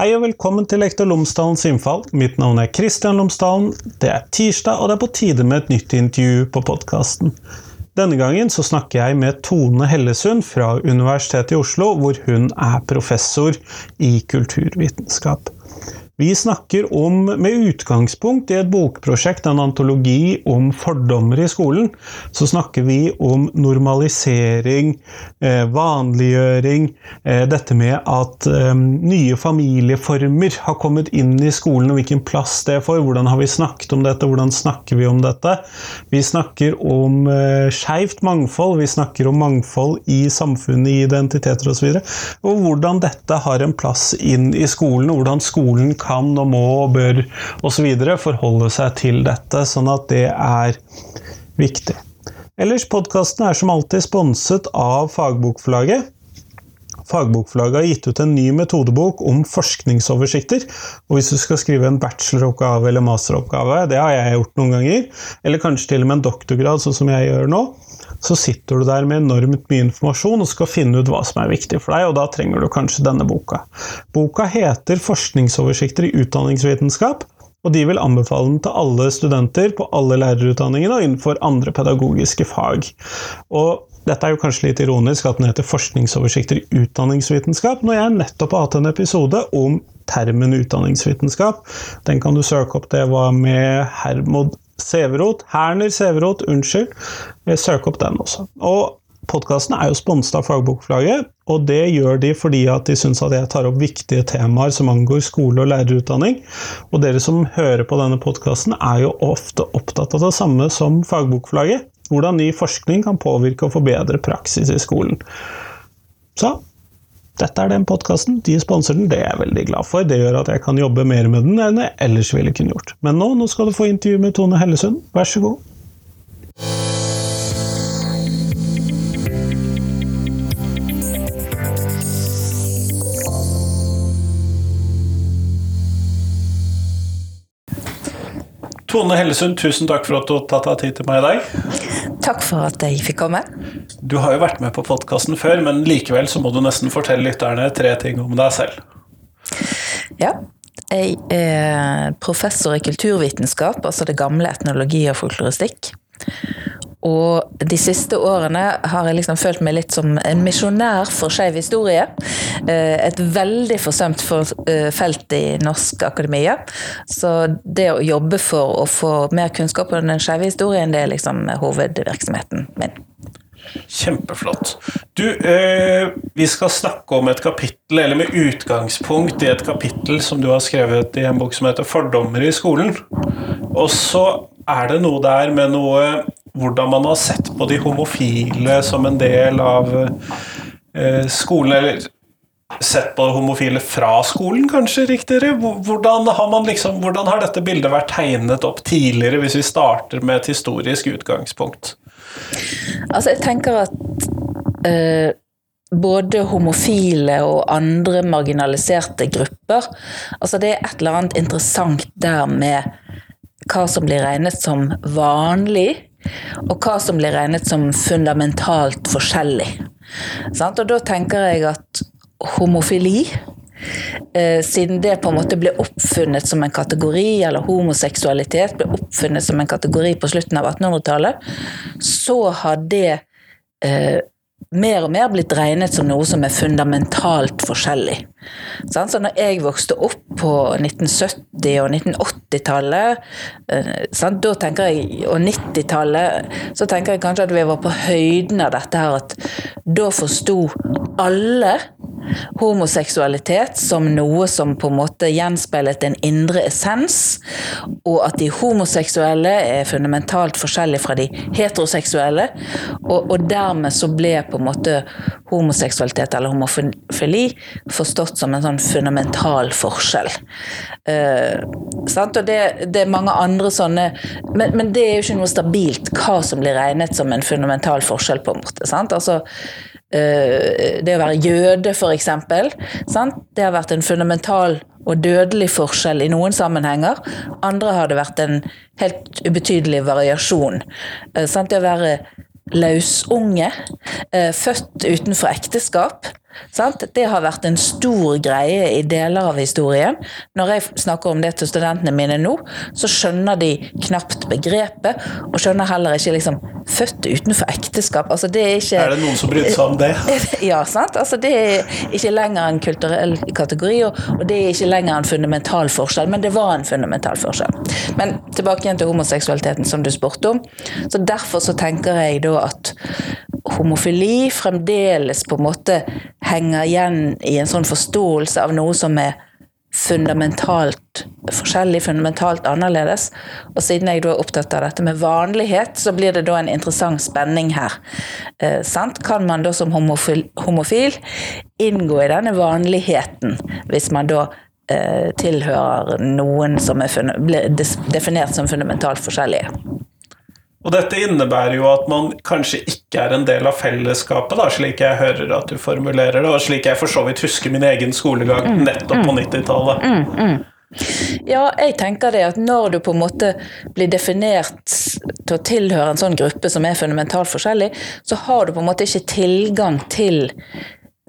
Hei og velkommen til Lektor Lomsdalens innfall. Mitt navn er Kristian Lomsdalen. Det er tirsdag, og det er på tide med et nytt intervju på podkasten. Denne gangen så snakker jeg med Tone Hellesund fra Universitetet i Oslo, hvor hun er professor i kulturvitenskap. Vi snakker om, med utgangspunkt i et bokprosjekt, en antologi om fordommer i skolen, så snakker vi om normalisering, eh, vanliggjøring, eh, dette med at eh, nye familieformer har kommet inn i skolen, og hvilken plass det får. Hvordan har vi snakket om dette, hvordan snakker vi om dette? Vi snakker om skeivt mangfold, vi snakker om mangfold i samfunnet, i identiteter osv. Og, så og hvordan dette har en plass inn i skolen, og hvordan skolen kan kan og må og bør osv. forholde seg til dette, sånn at det er viktig. Ellers, podkasten er som alltid sponset av Fagbokforlaget. Fagbokforlaget har gitt ut en ny metodebok om forskningsoversikter. og Hvis du skal skrive en bacheloroppgave eller masteroppgave, det har jeg gjort noen ganger, eller kanskje til og med en doktorgrad, sånn som jeg gjør nå, så sitter du der med enormt mye informasjon og skal finne ut hva som er viktig for deg, og da trenger du kanskje denne boka. Boka heter 'Forskningsoversikter i utdanningsvitenskap', og de vil anbefale den til alle studenter på alle lærerutdanningene og innenfor andre pedagogiske fag. Og dette er jo kanskje litt ironisk at den heter 'Forskningsoversikter i utdanningsvitenskap', når jeg nettopp har hatt en episode om termen utdanningsvitenskap. Den kan du søke opp. Det var med Hermod Severot. Herner Severot, unnskyld. Søk opp den også. Og Podkasten er jo sponset av Fagbokforlaget, og det gjør de fordi at de syns at jeg tar opp viktige temaer som angår skole og lærerutdanning. Og dere som hører på denne podkasten, er jo ofte opptatt av det samme som Fagbokforlaget. Hvordan ny forskning kan påvirke og forbedre praksis i skolen. Så dette er den podkasten, de sponser den, det er jeg veldig glad for. Det gjør at jeg kan jobbe mer med den enn jeg ellers ville kunne gjort. Men nå, nå skal du få intervju med Tone Hellesund, vær så god. Tone Hellesund, tusen takk for at du har tatt deg tid til meg i dag. Takk for at jeg fikk komme. Du har jo vært med på podkasten før, men likevel så må du nesten fortelle lytterne tre ting om deg selv. Ja. Jeg er professor i kulturvitenskap, altså det gamle etnologi og folkloristikk. Og de siste årene har jeg liksom følt meg litt som en misjonær for skeiv historie. Eh, et veldig forsømt eh, felt i norsk akademia. Så det å jobbe for å få mer kunnskap om den skeive historien, det er liksom hovedvirksomheten min. Kjempeflott. Du, eh, vi skal snakke om et kapittel, eller med utgangspunkt i et kapittel som du har skrevet i en bok som heter 'Fordommer i skolen'. Og så er det noe der med noe hvordan man har sett på de homofile som en del av eh, skolen, eller sett på homofile fra skolen, kanskje riktigere? Hvordan har, liksom, hvordan har dette bildet vært tegnet opp tidligere, hvis vi starter med et historisk utgangspunkt? Altså, jeg tenker at eh, både homofile og andre marginaliserte grupper Altså, det er et eller annet interessant der med hva som blir regnet som vanlig og hva som blir regnet som fundamentalt forskjellig. Og da tenker jeg at homofili eh, siden det på en måte ble oppfunnet som en kategori, eller homoseksualitet ble oppfunnet som en kategori på slutten av 1800-tallet, så har det eh, mer og mer blitt regnet som noe som er fundamentalt forskjellig. Så når jeg vokste opp på 1970- og 1980-tallet, eh, da tenker jeg, og 90-tallet, så tenker jeg kanskje at vi var på høyden av dette her, at da forsto alle homoseksualitet som noe som på en måte gjenspeilet en indre essens, og at de homoseksuelle er fundamentalt forskjellige fra de heteroseksuelle, og, og dermed så ble på en måte homoseksualitet eller homofili forstått som en sånn fundamental forskjell. Uh, og det, det, er mange andre sånne men, men, det er jo ikke noe stabilt hva som blir regnet som en fundamental forskjell, på en måte. sant? Altså Eh, det å være jøde, f.eks. Det har vært en fundamental og dødelig forskjell i noen sammenhenger. Andre har det vært en helt ubetydelig variasjon. Sant? det å være lausunge, eh, født utenfor ekteskap, Sant? Det har vært en stor greie i deler av historien. Når jeg snakker om det til studentene mine nå, så skjønner de knapt begrepet, og skjønner heller ikke liksom født utenfor ekteskap. Altså, det er ikke Er det noen som bryr seg om det? Ja, sant. Altså, det er ikke lenger en kulturell kategori, og, og det er ikke lenger en fundamental forskjell, men det var en fundamental forskjell. Men tilbake igjen til homoseksualiteten, som du spurte om. Så Derfor så tenker jeg da at homofili fremdeles på en måte henger igjen i en sånn forståelse av noe som er fundamentalt forskjellig, fundamentalt annerledes. Og siden jeg da er opptatt av dette med vanlighet, så blir det da en interessant spenning her. Eh? Kan man da som homofil, homofil inngå i denne vanligheten, hvis man da eh, tilhører noen som er definert som fundamentalt forskjellige? Og dette innebærer jo at man kanskje ikke er en del av fellesskapet, da, slik jeg hører at du formulerer det, og slik jeg for så vidt husker min egen skolegang nettopp på 90-tallet. Ja, jeg tenker det at når du på en måte blir definert til å tilhøre en sånn gruppe som er fundamentalt forskjellig, så har du på en måte ikke tilgang til,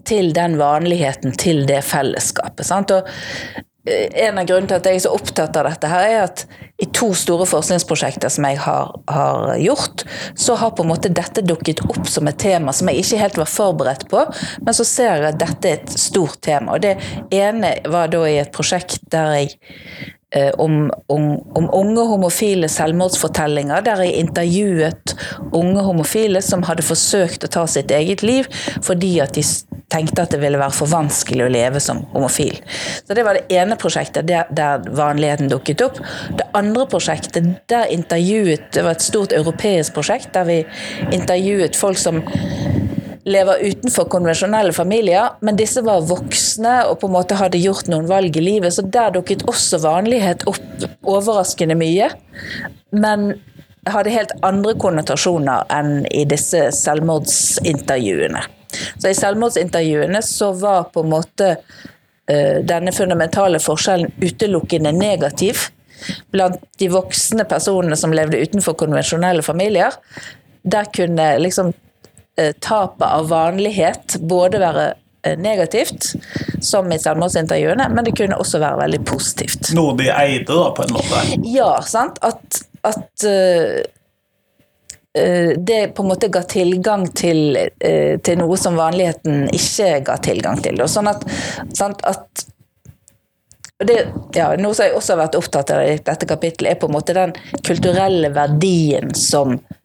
til den vanligheten, til det fellesskapet. Sant? Og en av grunnene til at jeg er så opptatt av dette, her er at i to store forskningsprosjekter som jeg har, har gjort, så har på en måte dette dukket opp som et tema som jeg ikke helt var forberedt på, men så ser jeg at dette er et stort tema. Og det ene var da i et prosjekt der jeg eh, om, om, om unge homofile selvmordsfortellinger, der jeg intervjuet unge homofile som hadde forsøkt å ta sitt eget liv fordi at de tenkte at det ville være for vanskelig å leve som homofil. Så Det var det ene prosjektet der, der vanligheten dukket opp. Det andre prosjektet, der intervjuet Det var et stort europeisk prosjekt der vi intervjuet folk som lever utenfor konvensjonelle familier, men disse var voksne og på en måte hadde gjort noen valg i livet, så der dukket også vanlighet opp overraskende mye. Men hadde helt andre konnotasjoner enn i disse selvmordsintervjuene. Så i selvmordsintervjuene så var på en måte eh, denne fundamentale forskjellen utelukkende negativ. Blant de voksne personene som levde utenfor konvensjonelle familier, der kunne liksom tapet av vanlighet både være eh, negativt, som i selvmordsintervjuene, men det kunne også være veldig positivt. Noe de eide, da, på en måte. Ja, sant? At, at eh, eh, det på en måte ga tilgang til, uh, til noe som vanligheten ikke ga tilgang til. Og sånn at, sant, at det, ja, Noe som jeg også har vært opptatt av i dette kapittelet, er på en måte den kulturelle verdien som eh,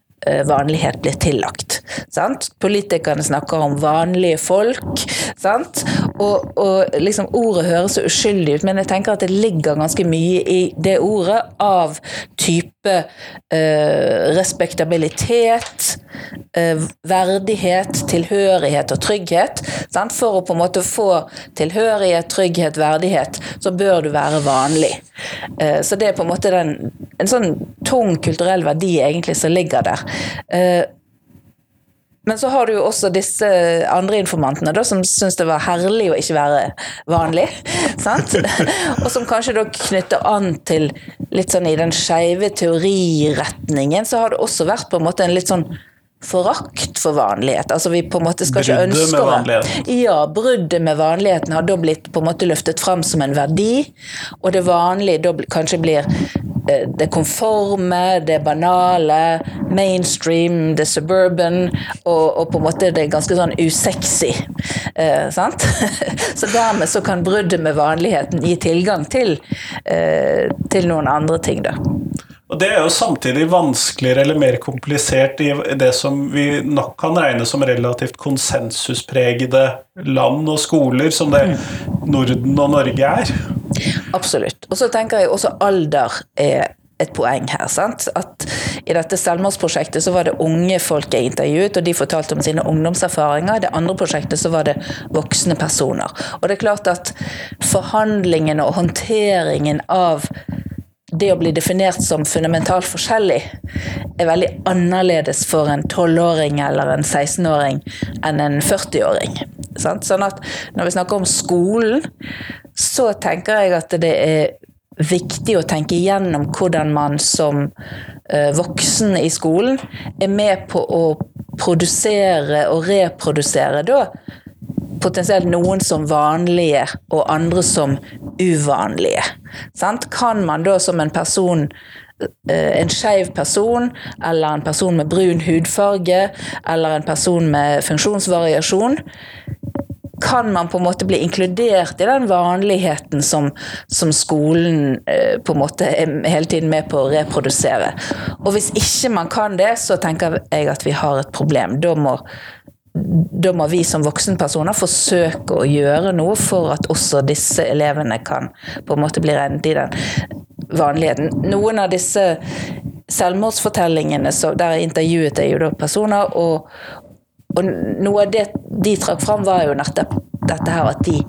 vanlighet blir tillagt. Sant? Politikerne snakker om vanlige folk. Sant? Og, og liksom Ordet høres så uskyldig ut, men jeg tenker at det ligger ganske mye i det ordet av type eh, respektabilitet, eh, verdighet, tilhørighet og trygghet. Sant? For å på en måte få tilhørighet, trygghet, verdighet, så bør du være vanlig. Eh, så det er på en måte den, en sånn tung kulturell verdi egentlig som ligger der. Men så har du jo også disse andre informantene da, som syns det var herlig å ikke være vanlig. sant? Og som kanskje da knytter an til litt sånn i den skeive teoriretningen, så har det også vært på en måte en litt sånn forakt for vanlighet. Altså vi på en måte skal ikke ønske Bruddet med vanligheten. Ja, bruddet med vanligheten har da blitt på en måte løftet fram som en verdi, og det vanlige da kanskje blir eh, det konforme, det banale, mainstream, det suburban, og, og på en måte det er ganske sånn usexy. Eh, sant? Så dermed så kan bruddet med vanligheten gi tilgang til, eh, til noen andre ting, da. Og det er jo samtidig vanskeligere eller mer komplisert i det som vi nok kan regne som relativt konsensuspregede land og skoler, som det Norden og Norge er. Absolutt. Og så tenker jeg også alder er et poeng her. sant? At I dette selvmordsprosjektet så var det unge folk jeg intervjuet, og de fortalte om sine ungdomserfaringer. I det andre prosjektet så var det voksne personer. Og det er klart at forhandlingene og håndteringen av det å bli definert som fundamentalt forskjellig er veldig annerledes for en 12-åring eller en 16-åring enn en 40-åring. Sånn at når vi snakker om skolen, så tenker jeg at det er viktig å tenke igjennom hvordan man som eh, voksen i skolen er med på å produsere og reprodusere da potensielt noen som vanlige og andre som uvanlige. Sant? Kan man da som en person eh, en skeiv person, eller en person med brun hudfarge, eller en person med funksjonsvariasjon, kan man på en måte bli inkludert i den vanligheten som, som skolen eh, på en måte er hele tiden med på å reprodusere. Og hvis ikke man kan det, så tenker jeg at vi har et problem. Da må, da må vi som voksenpersoner forsøke å gjøre noe for at også disse elevene kan på en måte bli regnet i den vanligheten. Noen av disse selvmordsfortellingene der intervjuet jeg jo da personer, og, og noe av det de trakk fram, var jo nettopp dette her at de,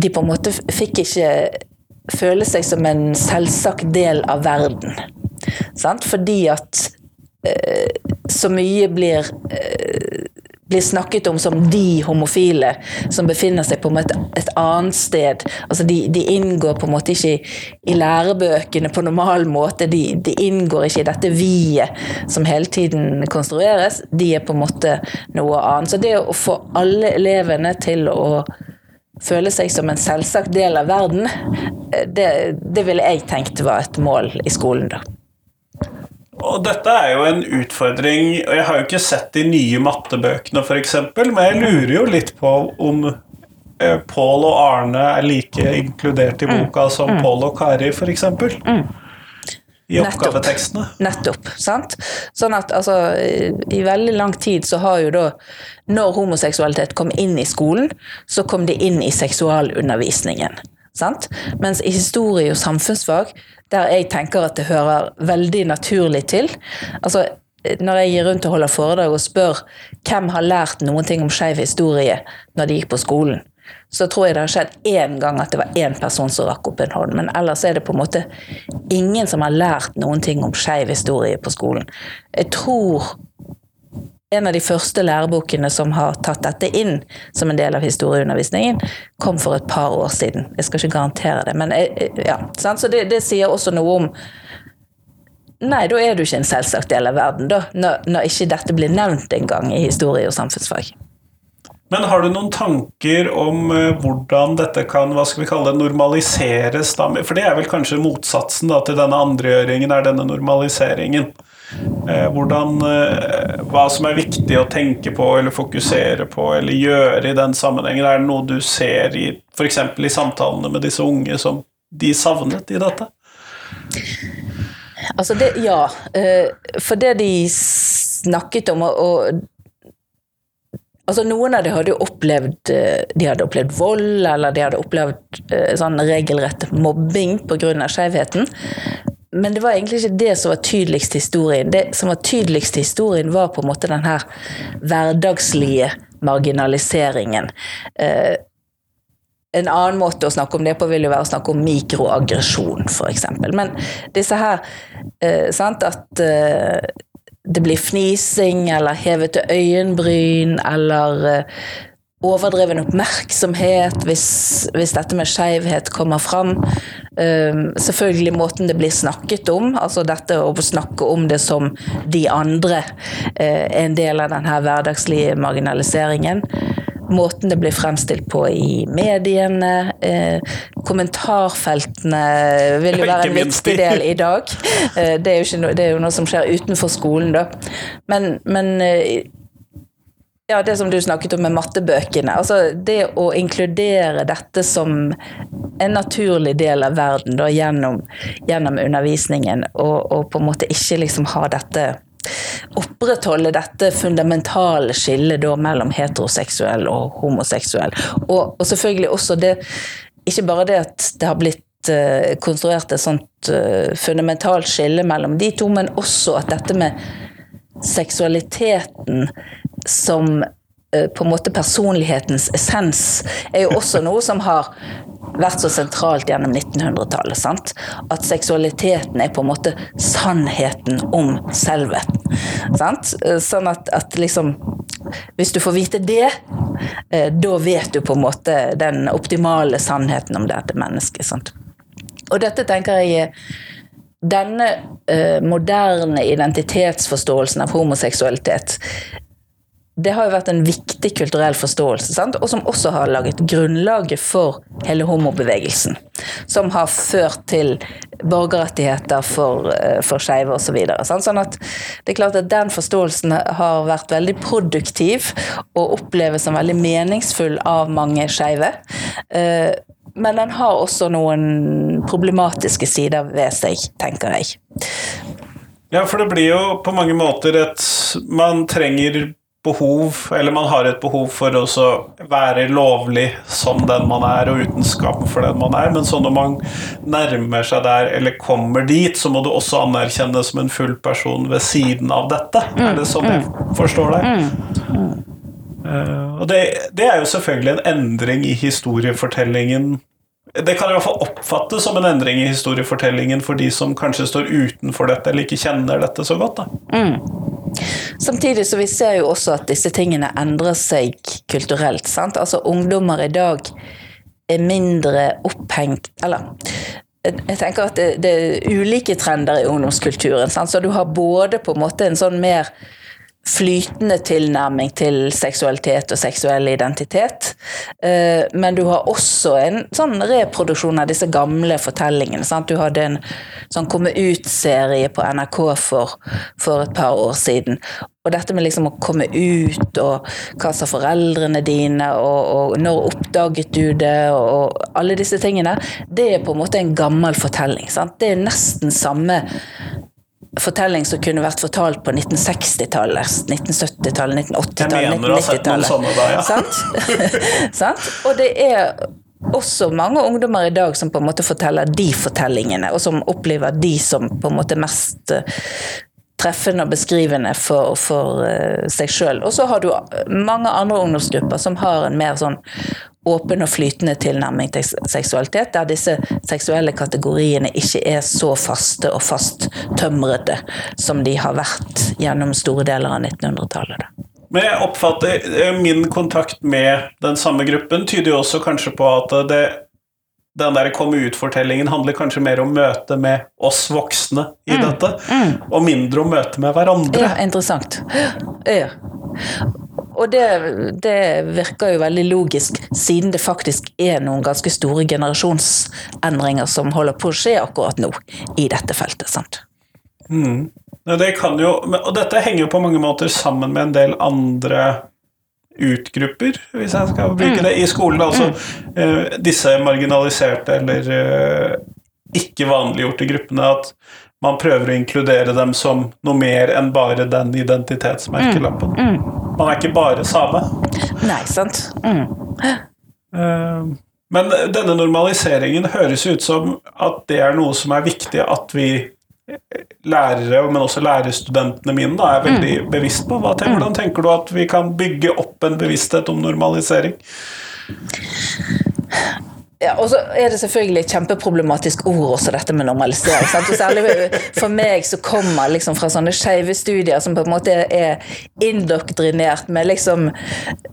de på en måte fikk ikke føle seg som en selvsagt del av verden. Sant? Fordi at eh, så mye blir eh, blir snakket om som de homofile som befinner seg på et, et annet sted. Altså de, de, inngår på en måte ikke i, i lærebøkene på normal måte. De, de inngår ikke i dette vi-et som hele tiden konstrueres. De er på en måte noe annet. Så det å få alle elevene til å føle seg som en selvsagt del av verden, det, det ville jeg tenkt var et mål i skolen, da. Og dette er jo en utfordring, og jeg har jo ikke sett de nye mattebøkene f.eks., men jeg lurer jo litt på om eh, Pål og Arne er like inkludert i mm. boka som mm. Pål og Kari f.eks. Mm. I oppgavetekstene. Nettopp. sant? Sånn at altså, i veldig lang tid så har jo da Når homoseksualitet kom inn i skolen, så kom det inn i seksualundervisningen. Sant? Mens i historie og samfunnsfag der jeg tenker at det hører veldig naturlig til. Altså, når jeg gir rundt og holder foredrag og spør hvem har lært noen ting om skeiv historie når de gikk på skolen, så tror jeg det har skjedd én gang at det var én person som rakk opp en hånd. Men ellers er det på en måte ingen som har lært noen ting om skeiv historie på skolen. Jeg tror en av de første lærebokene som har tatt dette inn som en del av historieundervisningen, kom for et par år siden. Jeg skal ikke garantere det, men eh, eh, ja, Så det, det, sier også noe om Nei, da er du ikke en selvsagt del av verden, da, når, når ikke dette blir nevnt engang i historie og samfunnsfag. Men har du noen tanker om uh, hvordan dette kan hva skal vi kalle det, normaliseres? Da? For det er vel kanskje motsatsen da, til denne andregjøringen, er denne normaliseringen. Eh, hvordan, eh, hva som er viktig å tenke på eller fokusere på eller gjøre i den sammenhengen. Er det noe du ser i f.eks. i samtalene med disse unge som de savnet i dette? Altså det, ja. Eh, for det de snakket om og, Altså Noen av dem hadde jo opplevd de hadde opplevd vold, eller de hadde opplevd sånn regelrett mobbing pga. skjevheten. Men det var egentlig ikke det som var tydeligst i historien. Det som var tydeligst i historien, var på en måte den her hverdagslige marginaliseringen. Eh, en annen måte å snakke om det på vil jo være å snakke om mikroaggresjon, f.eks. Men disse her eh, sant, At eh, det blir fnising eller hevete øyenbryn eller eh, overdreven oppmerksomhet hvis, hvis dette med skeivhet kommer fram. Um, selvfølgelig måten det blir snakket om, altså dette å snakke om det som de andre uh, en del av denne hverdagslige marginaliseringen. Måten det blir fremstilt på i mediene. Uh, kommentarfeltene vil jo være en viktig del i dag. Uh, det, er no, det, er jo noe som skjer utenfor skolen, da. Men, men ja, det som du snakket om med mattebøkene. Altså det å inkludere dette som en naturlig del av verden da, gjennom, gjennom undervisningen, og, og, på en måte ikke liksom ha dette Opprettholde dette fundamentale skillet da mellom heteroseksuell og homoseksuell. Og, og selvfølgelig også det Ikke bare det at det har blitt uh, konstruert et sånt uh, fundamentalt skille mellom de to, men også at dette med seksualiteten som eh, på en måte personlighetens essens, er jo også noe som har vært så sentralt gjennom 1900-tallet. sant? At seksualiteten er på en måte sannheten om selvet. sant? Eh, sånn at, at liksom Hvis du får vite det, eh, da vet du på en måte den optimale sannheten om dette mennesket. sant? Og dette tenker jeg denne eh, moderne identitetsforståelsen av homoseksualitet det har jo vært en viktig kulturell forståelse, sant? og som også har laget grunnlaget for hele homobevegelsen. Som har ført til borgerrettigheter for, eh, for skeive osv. Så sånn at det er klart at den forståelsen har vært veldig produktiv og oppleves som veldig meningsfull av mange skeive. Men den har også noen problematiske sider ved seg, tenker jeg. Ja, for det blir jo på mange måter et Man trenger behov, eller man har et behov for å være lovlig som den man er, og uten skam for den man er, men så når man nærmer seg der, eller kommer dit, så må du også anerkjennes som en full person ved siden av dette. Mm, er det sånn jeg mm. forstår deg? Mm, uh, og det, det, er jo selvfølgelig en endring i historiefortellingen det kan i hvert fall oppfattes som en endring i historiefortellingen for de som kanskje står utenfor dette, eller ikke kjenner dette så godt. Mm. Samtidig så vi ser jo også at disse tingene endrer seg kulturelt. sant? Altså Ungdommer i dag er mindre opphengt Eller jeg tenker at det, det er ulike trender i ungdomskulturen. Sant? Så du har både på en måte en sånn mer flytende tilnærming til seksualitet og seksuell identitet. Eh, men du har også en sånn reproduksjon av disse gamle fortellingene. Sant? Du hadde en sånn komme ut-serie på NRK for, for, et par år siden. Og dette med liksom å komme ut, og hva sa foreldrene dine, og, og når oppdaget du det, og, og, alle disse tingene, det er på en måte en gammel fortelling. Sant? Det er nesten samme fortelling som kunne vært fortalt på 1960-tallet, 1970-tallet, 1980-tallet, 1990-tallet. Sant? Og det er også mange ungdommer i dag som på en måte forteller de fortellingene, og som opplever de som på en måte mest eh, treffende og beskrivende for, for uh, seg sjøl. Og så har du mange andre ungdomsgrupper som har en mer sånn åpen og flytende tilnærming til seksualitet, der disse seksuelle kategoriene ikke er så faste og fasttømrede som de har vært gjennom store deler av 1900-tallet. Men jeg oppfatter eh, min kontakt med den samme gruppen tyder jo også kanskje på at det, den der komme ut-fortellingen handler kanskje mer om møtet med oss voksne i mm. dette, mm. og mindre om møtet med hverandre. Ja, interessant. Ja. Og det, det, virker jo veldig logisk, siden det faktisk er noen ganske store generasjonsendringer som holder på å skje akkurat nå i dette feltet. sant? Mm. Det kan jo, og dette henger jo på mange måter sammen med en del andre utgrupper, hvis jeg skal bruke mm. det, i skolen. Altså uh, disse marginaliserte eller uh, ikke vanliggjorte gruppene. At man prøver å inkludere dem som noe mer enn bare den identitetsmerkelappen. Mm. Mm. Man er ikke bare same. Nei, sant. Mm. Uh, men denne normaliseringen høres ut som at det er noe som er viktig at vi lærere, men også lærerstudentene mine, da, er veldig mm. bevisst på. Hva, mm. hvordan tenker du at vi kan bygge opp en bevissthet om normalisering? Ja, og så er det selvfølgelig et kjempeproblematisk ord også, dette med normalisering. Sant? Og særlig for meg som kommer liksom fra sånne skeive studier som på en måte er indoktrinert med liksom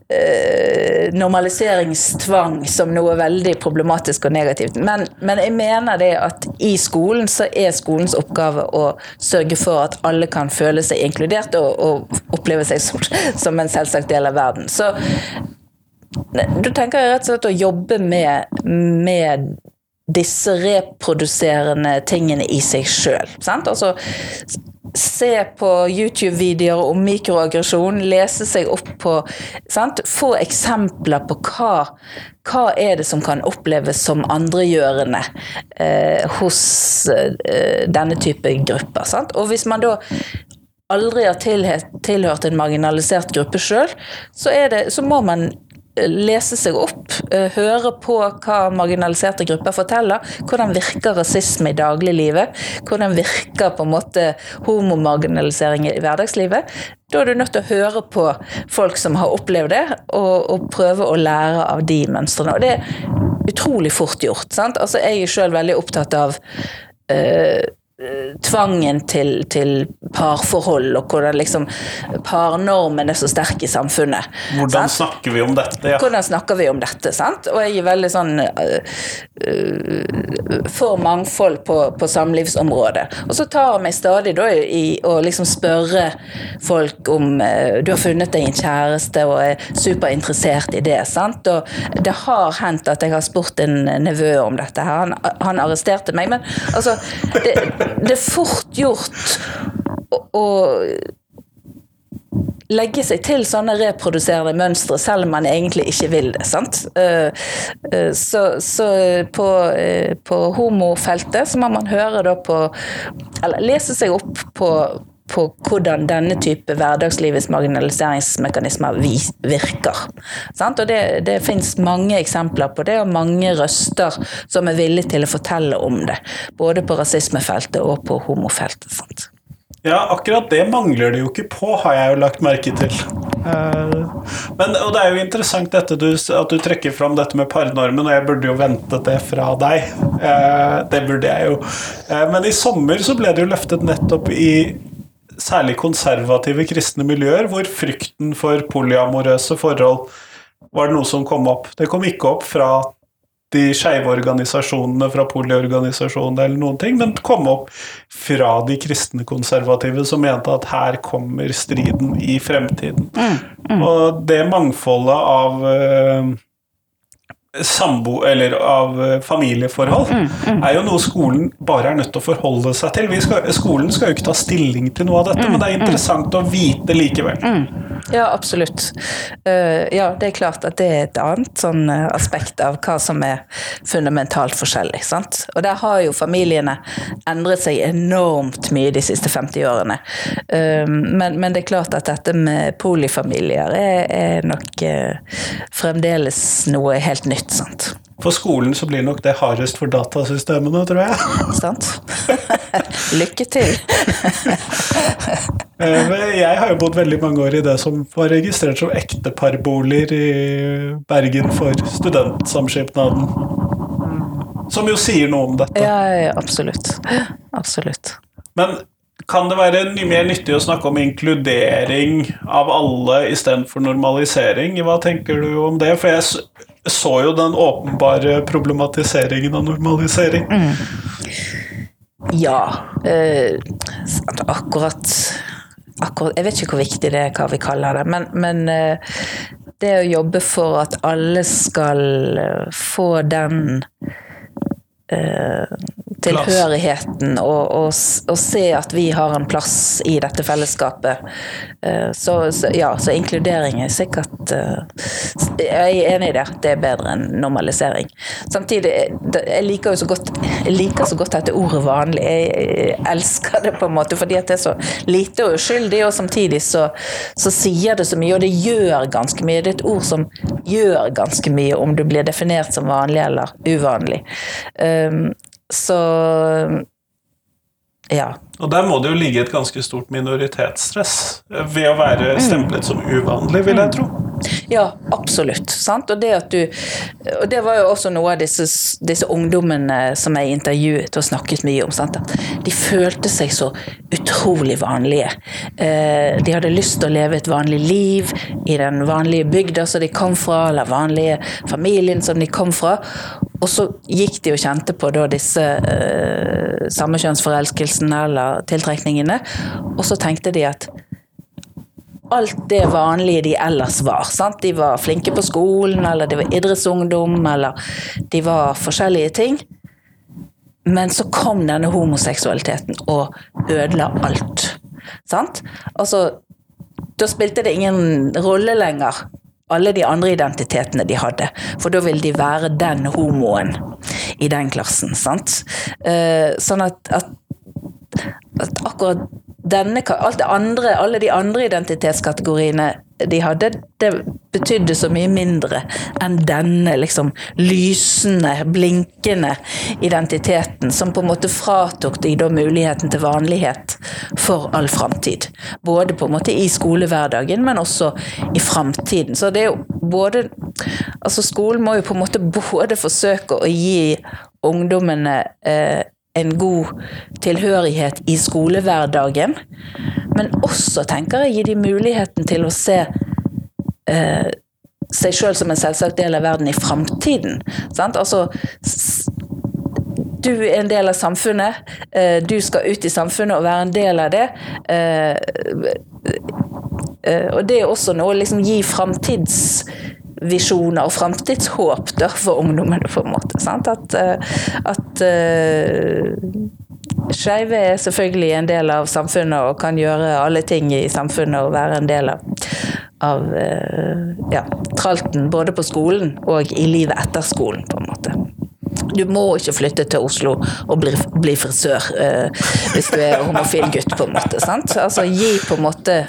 eh, normaliseringstvang som noe veldig problematisk og negativt. Men, men, jeg mener det at i skolen så er skolens oppgave å sørge for at alle kan føle seg inkludert og, og oppleve seg som, som en selvsagt del av verden. Så da tenker jeg rett og slett å jobbe med, med disse reproduserende tingene i seg sjøl. Altså se på YouTube-videoer om mikroaggresjon, lese seg opp på sant? Få eksempler på hva, hva er det som kan oppleves som andregjørende eh, hos eh, denne type grupper. Sant? Og hvis man da aldri har tilhørt, en marginalisert gruppe sjøl, så, så må man lese seg opp, eh, høre på hva marginaliserte grupper forteller. Hvordan virker rasisme i dagliglivet? Hvordan virker på en måte homomarginalisering i hverdagslivet? Da er du nødt til å høre på folk som har opplevd det, og, og prøve å lære av de mønstrene. Og det er utrolig fort gjort. Sant? Altså, jeg er sjøl veldig opptatt av uh, tvangen til, til, parforhold, og hvordan liksom parnormen er så sterk i samfunnet. Hvordan sant? snakker vi om dette? Ja. Hvordan snakker vi om dette, sant? Og jeg er veldig sånn uh, uh, for mangfold på, på, samlivsområdet. Og så tar jeg meg stadig da i å liksom spørre folk om uh, du har funnet deg en kjæreste og er superinteressert i det, sant? Og det har hendt at jeg har spurt en nevø om dette her. Han, han arresterte meg, men altså det, det er fort gjort å, å legge seg til sånne reproduserende mønstre, selv om man egentlig ikke vil det. sant? Eh, eh, så, så på, eh, på homofeltet så må man høre da på Eller lese seg opp på på hvordan denne type hverdagslivets marginaliseringsmekanismer virker. Og det, det fins mange eksempler på det, og mange røster som er villige til å fortelle om det. Både på rasismefeltet og på homofeltet. Sant? Ja, akkurat det mangler det jo ikke på, har jeg jo lagt merke til. Eh, men, og det er jo interessant du, at du trekker fram dette med parnormen, og jeg burde jo ventet det fra deg. Eh, det burde jeg jo. Eh, men i sommer så ble det jo løftet nettopp i særlig konservative kristne miljøer, hvor frykten for polyamorøse forhold var det noe som kom opp. Det kom ikke opp fra de skeive organisasjonene, fra polyorganisasjonene eller noen ting, men kom opp fra de kristne konservative som mente at her kommer striden i fremtiden. Mm, mm. Og det mangfoldet av uh, sambo- eller av eh, familieforhold, mm, mm. er jo noe skolen bare er nødt til å forholde seg til. Skal, skolen skal jo ikke ta stilling til noe av dette, mm, men det er mm. interessant å vite likevel. Ja, absolutt. Uh, ja, det er klart at det er et annet sånn uh, aspekt av hva som er fundamentalt forskjellig. sant? Og der har jo familiene endret seg enormt mye de siste 50 årene. Uh, men, men, det er klart at dette med polifamilier er, er nok fremdeles noe helt nytt sant? For skolen så blir nok det hardest for datasystemene, tror jeg. Sant. Lykke til. Eh, jeg har jo bodd veldig mange år i det som var registrert som ekteparboliger i Bergen for Studentsamskipnaden. Som jo sier noe om dette. Ja, ja absolutt. Absolutt. Men kan det være mer nyttig å snakke om inkludering av alle istedenfor normalisering? Hva tenker du om det? For jeg så jo den åpenbare problematiseringen av normalisering. Mm. Ja. Eh, akkurat, akkurat, Jeg vet ikke hvor viktig det er hva vi kaller det, men, men eh, det å jobbe for at alle skal eh, få den tilhørigheten og, og, og, se at vi har en plass i dette fellesskapet. Eh, så, så ja, så inkludering er sikkert eh, Jeg er enig i det. Det er bedre enn normalisering. Samtidig, jeg liker jo så godt, jeg liker så godt dette ordet vanlig. Jeg elsker det på en måte fordi at det er så lite og uskyldig, og samtidig så, så sier det så mye, og det gjør ganske mye. Det er et ord som gjør ganske mye om du blir definert som vanlig eller uvanlig. Um, så ja. Og der må det jo ligge et ganske stort minoritetsstress ved å være mm. stemplet som uvanlig, vil jeg tro. Ja, absolutt. Sant? Og det at du Og det var jo også noe av disse, disse ungdommene som jeg intervjuet og snakket mye om. Sant? De følte seg så utrolig vanlige. Eh, de hadde lyst til å leve et vanlig liv i den vanlige bygda som de kom fra, eller vanlige familien som de kom fra. Og så gikk de og kjente på da disse eh, samekjønnsforelskelsene eller tiltrekningene, og så tenkte de at alt det vanlige de ellers var. Sant? De var flinke på skolen, eller de var idrettsungdom, eller de var forskjellige ting. Men så kom denne homoseksualiteten og ødela alt. Sant? Altså, da spilte det ingen rolle lenger alle de andre identitetene de hadde. For da ville de være den homoen i den klassen. sant? Uh, sånn at, at, at, akkurat denne alt det andre, alle de andre identitetskategoriene de hadde, det betydde så mye mindre enn denne liksom lysende, blinkende identiteten, som på en måte fratok de da muligheten til vanlighet for all framtid. Både på en måte i skolehverdagen, men også i framtiden. Så det er jo både Altså skolen må jo på en måte både forsøke å gi ungdommene eh, en god tilhørighet i skolehverdagen. Men også, tenker jeg, gi de muligheten til å se eh, seg sjøl som en selvsagt del av verden i framtiden. Altså, du er en del av samfunnet. Eh, du skal ut i samfunnet og være en del av det. Eh, eh, og det er også noe å liksom gi framtids visjoner og framtidshåp for ungdommene, på en måte. Sant? At, eh, at uh, skeive er selvfølgelig en del av samfunnet og kan gjøre alle ting i samfunnet og være en del av, av uh, ja, tralten både på skolen og i livet etter skolen, på en måte. Du må ikke flytte til Oslo og bli, bli frisør uh, hvis du er homofil gutt, på en måte. Sant? Altså gi på en måte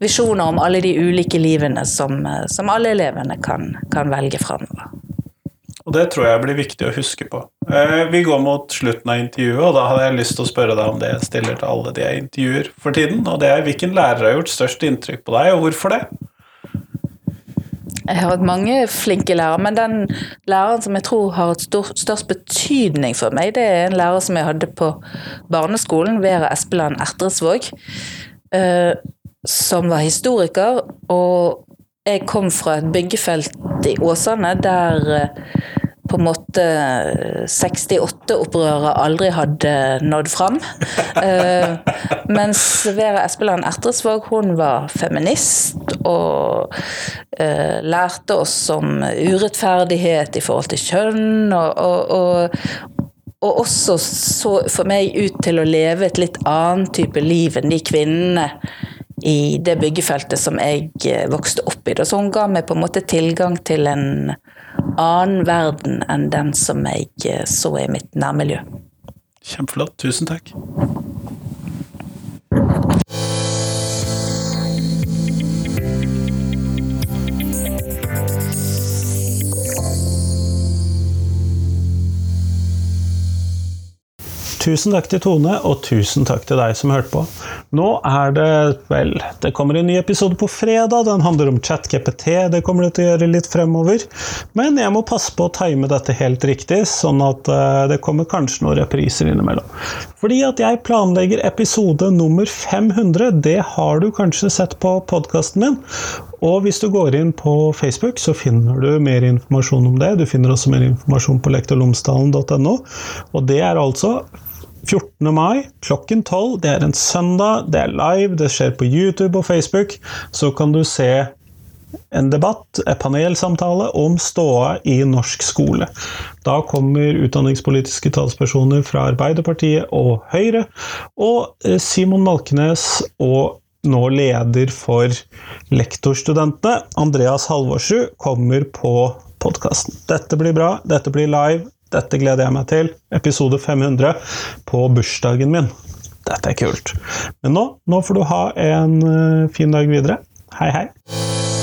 visjoner om alle de ulike livene som, eh, som alle elevene kan, kan velge framover. Og det tror jeg blir viktig å huske på. Eh, vi går mot slutten av intervjuet, og da hadde jeg lyst til å spørre deg om det jeg stiller til alle de jeg intervjuer for tiden. Og det er hvilken lærer har gjort størst inntrykk på deg, og hvorfor det? Jeg har hatt mange flinke lærere, men den læreren som jeg tror har hatt størst betydning for meg, det er en lærer som jeg hadde på barneskolen, Vera Espeland Ertresvåg. Som var historiker, og jeg kom fra et byggefelt i Åsane der eh, på en måte 68-opprøret aldri hadde nådd fram. Uh, mens Vera Espeland Ertresvåg hun var feminist og uh, lærte oss om urettferdighet i forhold til kjønn. Og, og, og, og også så for meg ut til å leve et litt annet type liv enn de kvinnene i det byggefeltet som jeg eh, vokste opp i. Så hun ga meg på en måte tilgang til en annen verden enn den som jeg eh, så i mitt nærmiljø. Kjempeflott. Tusen takk. Tusen takk til Tone, og tusen takk til deg som hørte på. Nå er det vel Det kommer en ny episode på fredag. Den handler om ChatGPT. Det kommer det til å gjøre litt fremover. Men jeg må passe på å time dette helt riktig, sånn at eh, det kommer kanskje noen repriser innimellom. Fordi at jeg planlegger episode nummer 500. Det har du kanskje sett på podkasten min. Og hvis du går inn på Facebook, så finner du mer informasjon om det. Du finner også mer informasjon på lektorlomsdalen.no. Og det er altså 14. mai klokken 12. Det er en søndag, det er live, det skjer på YouTube og Facebook. Så kan du se en debatt, en panelsamtale om ståa i norsk skole. Da kommer utdanningspolitiske talspersoner fra Arbeiderpartiet og Høyre, og eh, Simon Malkenes og nå leder for lektorstudentene, Andreas Halvorsrud, kommer på podkasten. Dette blir bra, dette blir live, dette gleder jeg meg til. Episode 500 på bursdagen min. Dette er kult. Men nå, nå får du ha en eh, fin dag videre. Hei, hei.